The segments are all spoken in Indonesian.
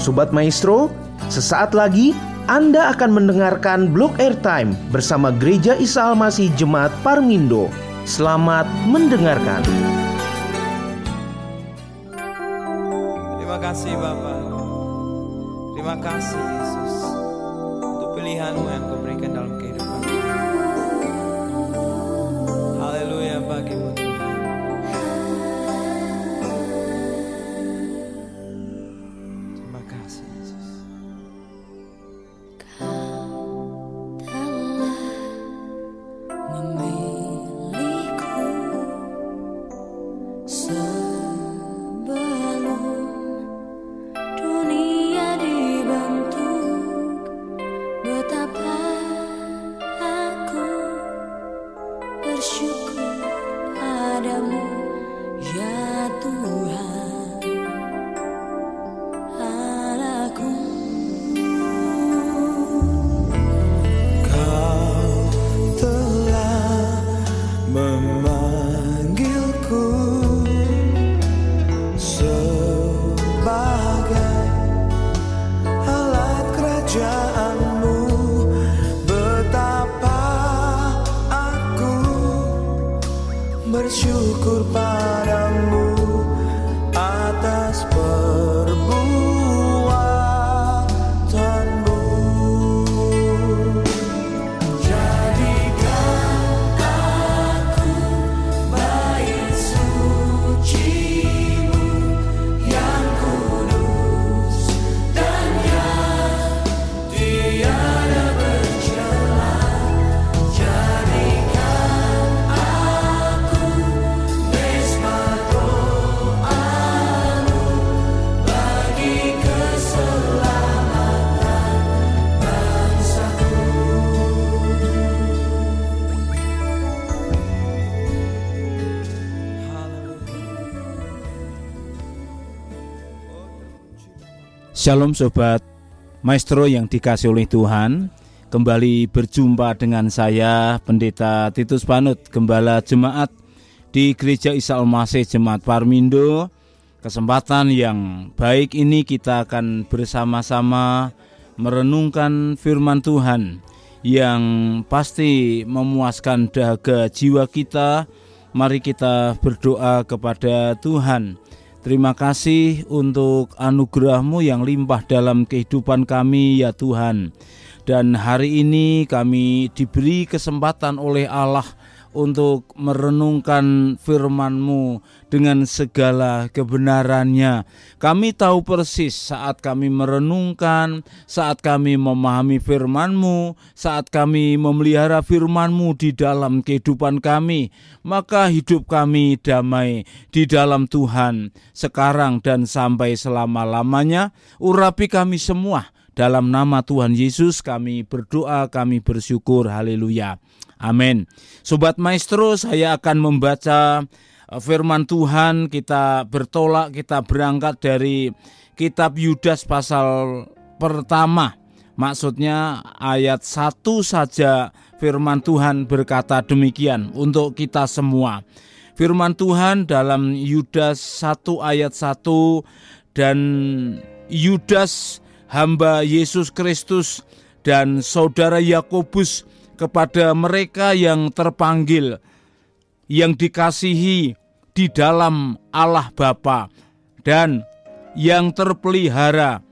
Sobat Maestro, sesaat lagi Anda akan mendengarkan Blog Airtime bersama Gereja Isa Almasih Jemaat Parmindo. Selamat mendengarkan. Terima kasih Bapak. Terima kasih Yesus untuk pilihanmu yang kau Shalom sobat Maestro yang dikasih oleh Tuhan. Kembali berjumpa dengan saya Pendeta Titus Panut Gembala Jemaat di Gereja Isa Almasih Jemaat Parmindo. Kesempatan yang baik ini kita akan bersama-sama merenungkan firman Tuhan Yang pasti memuaskan dahaga jiwa kita. Mari kita berdoa kepada Tuhan Terima kasih untuk anugerahmu yang limpah dalam kehidupan kami ya Tuhan. Dan hari ini kami diberi kesempatan oleh Allah untuk merenungkan firman-Mu dengan segala kebenarannya. Kami tahu persis saat kami merenungkan, saat kami memahami firman-Mu, saat kami memelihara firman-Mu di dalam kehidupan kami, maka hidup kami damai di dalam Tuhan sekarang dan sampai selama-lamanya. Urapi kami semua dalam nama Tuhan Yesus kami berdoa, kami bersyukur. Haleluya. Amin. Sobat Maestro, saya akan membaca eh, firman Tuhan. Kita bertolak, kita berangkat dari kitab Yudas pasal pertama. Maksudnya ayat satu saja firman Tuhan berkata demikian untuk kita semua. Firman Tuhan dalam Yudas 1 ayat 1 dan Yudas hamba Yesus Kristus dan saudara Yakobus kepada mereka yang terpanggil, yang dikasihi di dalam Allah Bapa dan yang terpelihara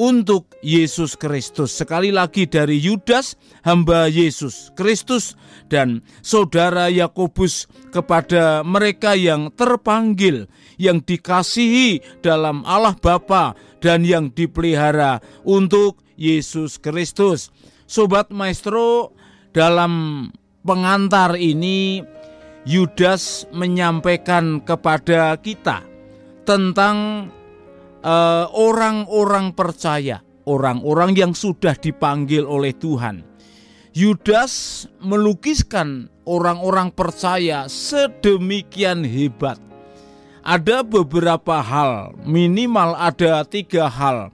untuk Yesus Kristus. Sekali lagi dari Yudas hamba Yesus Kristus dan saudara Yakobus kepada mereka yang terpanggil, yang dikasihi dalam Allah Bapa dan yang dipelihara untuk Yesus Kristus. Sobat Maestro, dalam pengantar ini Yudas menyampaikan kepada kita tentang eh, orang-orang percaya, orang-orang yang sudah dipanggil oleh Tuhan. Yudas melukiskan orang-orang percaya sedemikian hebat. Ada beberapa hal, minimal ada tiga hal.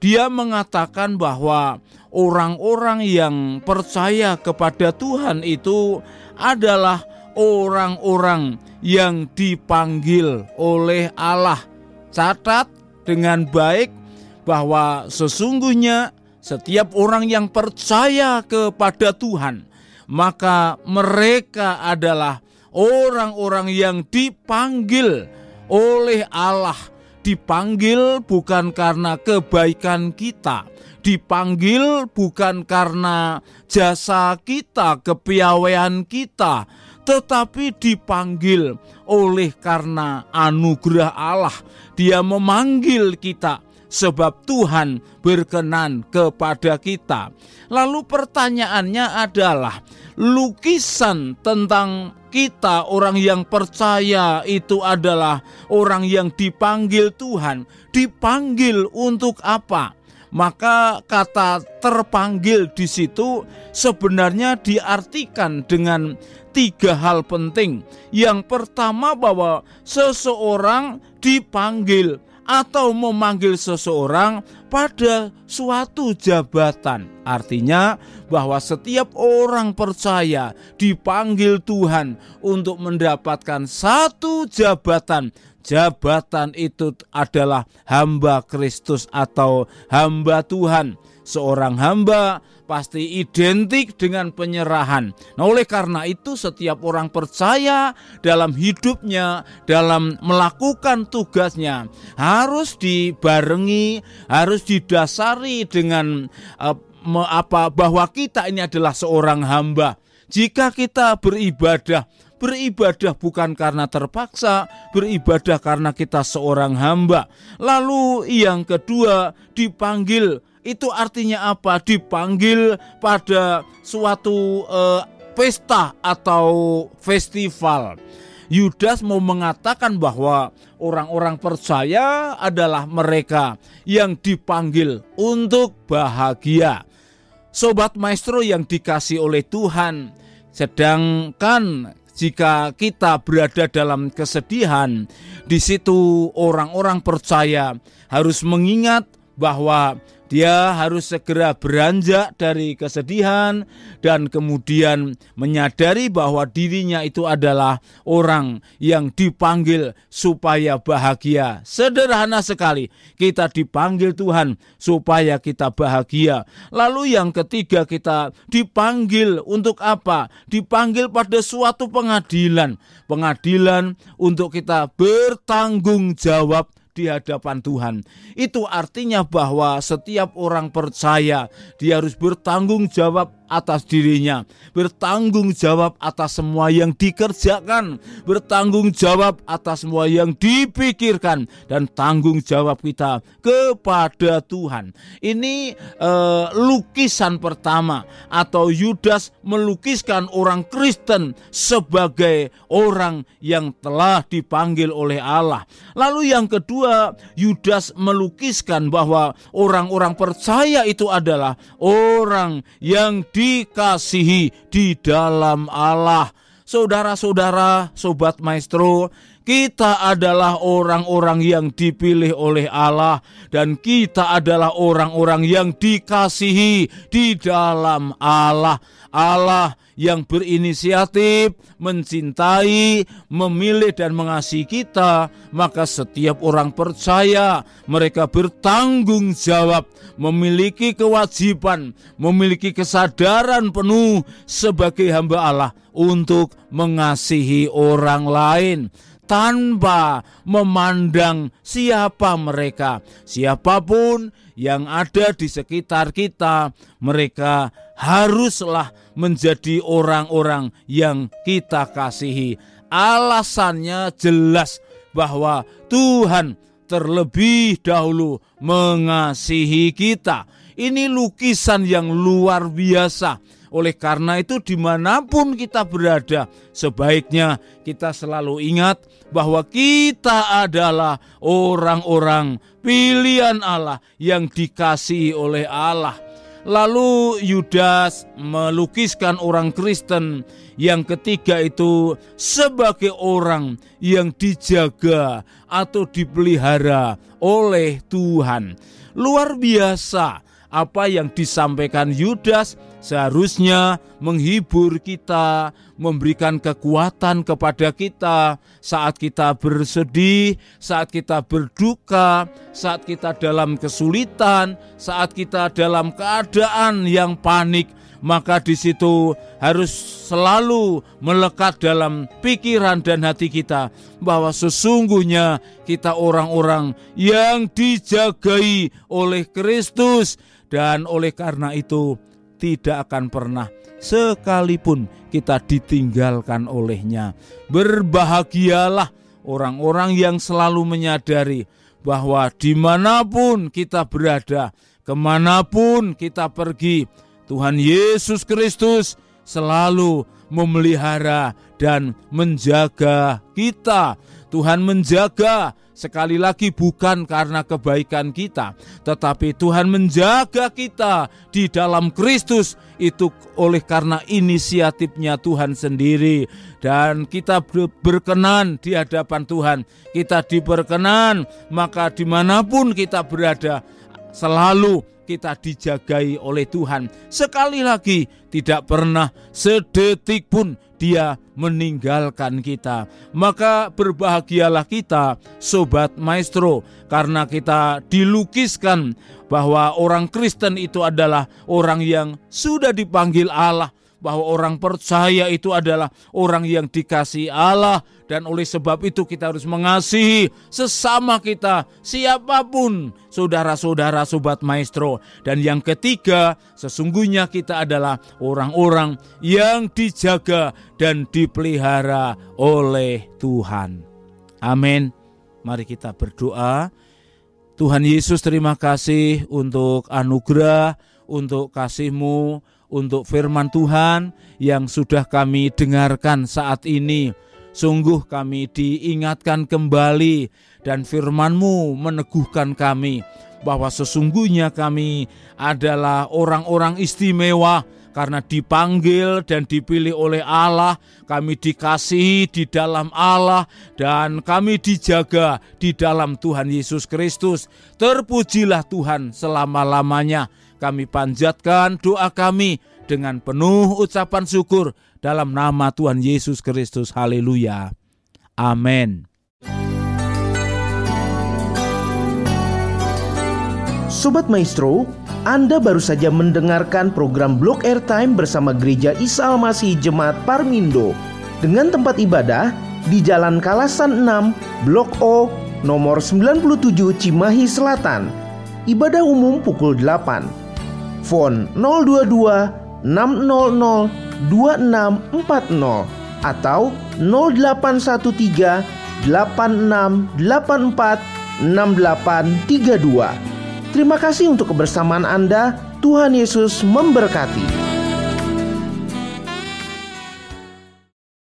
Dia mengatakan bahwa orang-orang yang percaya kepada Tuhan itu adalah orang-orang yang dipanggil oleh Allah. Catat dengan baik bahwa sesungguhnya setiap orang yang percaya kepada Tuhan, maka mereka adalah orang-orang yang dipanggil oleh Allah. Dipanggil bukan karena kebaikan kita, dipanggil bukan karena jasa kita, kepiawaian kita, tetapi dipanggil oleh karena anugerah Allah. Dia memanggil kita sebab Tuhan berkenan kepada kita. Lalu pertanyaannya adalah lukisan tentang kita orang yang percaya itu adalah orang yang dipanggil Tuhan. Dipanggil untuk apa? Maka kata terpanggil di situ sebenarnya diartikan dengan tiga hal penting. Yang pertama bahwa seseorang dipanggil atau memanggil seseorang pada suatu jabatan. Artinya bahwa setiap orang percaya dipanggil Tuhan untuk mendapatkan satu jabatan. Jabatan itu adalah hamba Kristus atau hamba Tuhan. Seorang hamba pasti identik dengan penyerahan. Nah, oleh karena itu, setiap orang percaya dalam hidupnya, dalam melakukan tugasnya, harus dibarengi, harus didasari dengan uh, apa bahwa kita ini adalah seorang hamba. Jika kita beribadah, beribadah bukan karena terpaksa, beribadah karena kita seorang hamba. Lalu yang kedua dipanggil itu artinya apa? Dipanggil pada suatu uh, pesta atau festival. Yudas mau mengatakan bahwa orang-orang percaya adalah mereka yang dipanggil untuk bahagia. Sobat maestro yang dikasih oleh Tuhan, sedangkan jika kita berada dalam kesedihan, di situ orang-orang percaya harus mengingat bahwa dia harus segera beranjak dari kesedihan dan kemudian menyadari bahwa dirinya itu adalah orang yang dipanggil supaya bahagia. Sederhana sekali, kita dipanggil Tuhan supaya kita bahagia. Lalu yang ketiga kita dipanggil untuk apa? Dipanggil pada suatu pengadilan. Pengadilan untuk kita bertanggung jawab di hadapan Tuhan. Itu artinya bahwa setiap orang percaya dia harus bertanggung jawab atas dirinya, bertanggung jawab atas semua yang dikerjakan, bertanggung jawab atas semua yang dipikirkan dan tanggung jawab kita kepada Tuhan. Ini eh, lukisan pertama atau Yudas melukiskan orang Kristen sebagai orang yang telah dipanggil oleh Allah. Lalu yang kedua, Yudas melukiskan bahwa orang-orang percaya itu adalah orang yang dikasihi di dalam Allah. Saudara-saudara, sobat maestro, kita adalah orang-orang yang dipilih oleh Allah dan kita adalah orang-orang yang dikasihi di dalam Allah. Allah yang berinisiatif, mencintai, memilih dan mengasihi kita, maka setiap orang percaya mereka bertanggung jawab, memiliki kewajiban, memiliki kesadaran penuh sebagai hamba Allah untuk mengasihi orang lain tanpa memandang siapa mereka. Siapa pun yang ada di sekitar kita, mereka haruslah menjadi orang-orang yang kita kasihi. Alasannya jelas bahwa Tuhan terlebih dahulu mengasihi kita. Ini lukisan yang luar biasa oleh karena itu di mana pun kita berada sebaiknya kita selalu ingat bahwa kita adalah orang-orang pilihan Allah yang dikasihi oleh Allah. Lalu Yudas melukiskan orang Kristen yang ketiga itu sebagai orang yang dijaga atau dipelihara oleh Tuhan. Luar biasa apa yang disampaikan Yudas seharusnya menghibur kita, memberikan kekuatan kepada kita. Saat kita bersedih, saat kita berduka, saat kita dalam kesulitan, saat kita dalam keadaan yang panik maka di situ harus selalu melekat dalam pikiran dan hati kita bahwa sesungguhnya kita orang-orang yang dijagai oleh Kristus. Dan oleh karena itu tidak akan pernah sekalipun kita ditinggalkan olehnya. Berbahagialah orang-orang yang selalu menyadari bahwa di mana pun kita berada, ke mana pun kita pergi, Tuhan Yesus Kristus selalu memelihara dan menjaga kita. Tuhan menjaga sekali lagi bukan karena kebaikan kita, tetapi Tuhan menjaga kita di dalam Kristus itu oleh karena inisiatifnya Tuhan sendiri dan kita berkenan di hadapan Tuhan. Kita diperkenan maka di mana pun kita berada selalu kita dijagai oleh Tuhan. Sekali lagi, tidak pernah sedetik pun Dia meninggalkan kita. Maka berbahagialah kita, sobat maestro, karena kita dilukiskan bahwa orang Kristen itu adalah orang yang sudah dipanggil Allah bahwa orang percaya itu adalah orang yang dikasih Allah dan oleh sebab itu kita harus mengasihi sesama kita siapa pun saudara-saudara sobat maestro. Dan yang ketiga sesungguhnya kita adalah orang-orang yang dijaga dan dipelihara oleh Tuhan. Amin. Mari kita berdoa. Tuhan Yesus terima kasih untuk anugerah untuk kasihmu untuk firman Tuhan yang sudah kami dengarkan saat ini. Sungguh kami diingatkan kembali dan firman-Mu meneguhkan kami bahwa sesungguhnya kami adalah orang-orang istimewa karena dipanggil dan dipilih oleh Allah, kami dikasihi di dalam Allah dan kami dijaga di dalam Tuhan Yesus Kristus. Terpujilah Tuhan selama-lamanya. Kami panjatkan doa kami dengan penuh ucapan syukur dalam nama Tuhan Yesus Kristus. Haleluya. Amin. Sobat Maestro, Anda baru saja mendengarkan program Blog Airtime bersama Gereja Isa Almasih Jemaat Parmindo dengan tempat ibadah di Jalan Kalasan 6, Blok O, nomor 97 Cimahi Selatan. Ibadah umum pukul 8 phone 022 600 2640 atau 0813 8684 6832. Terima kasih untuk kebersamaan Anda. Tuhan Yesus memberkati.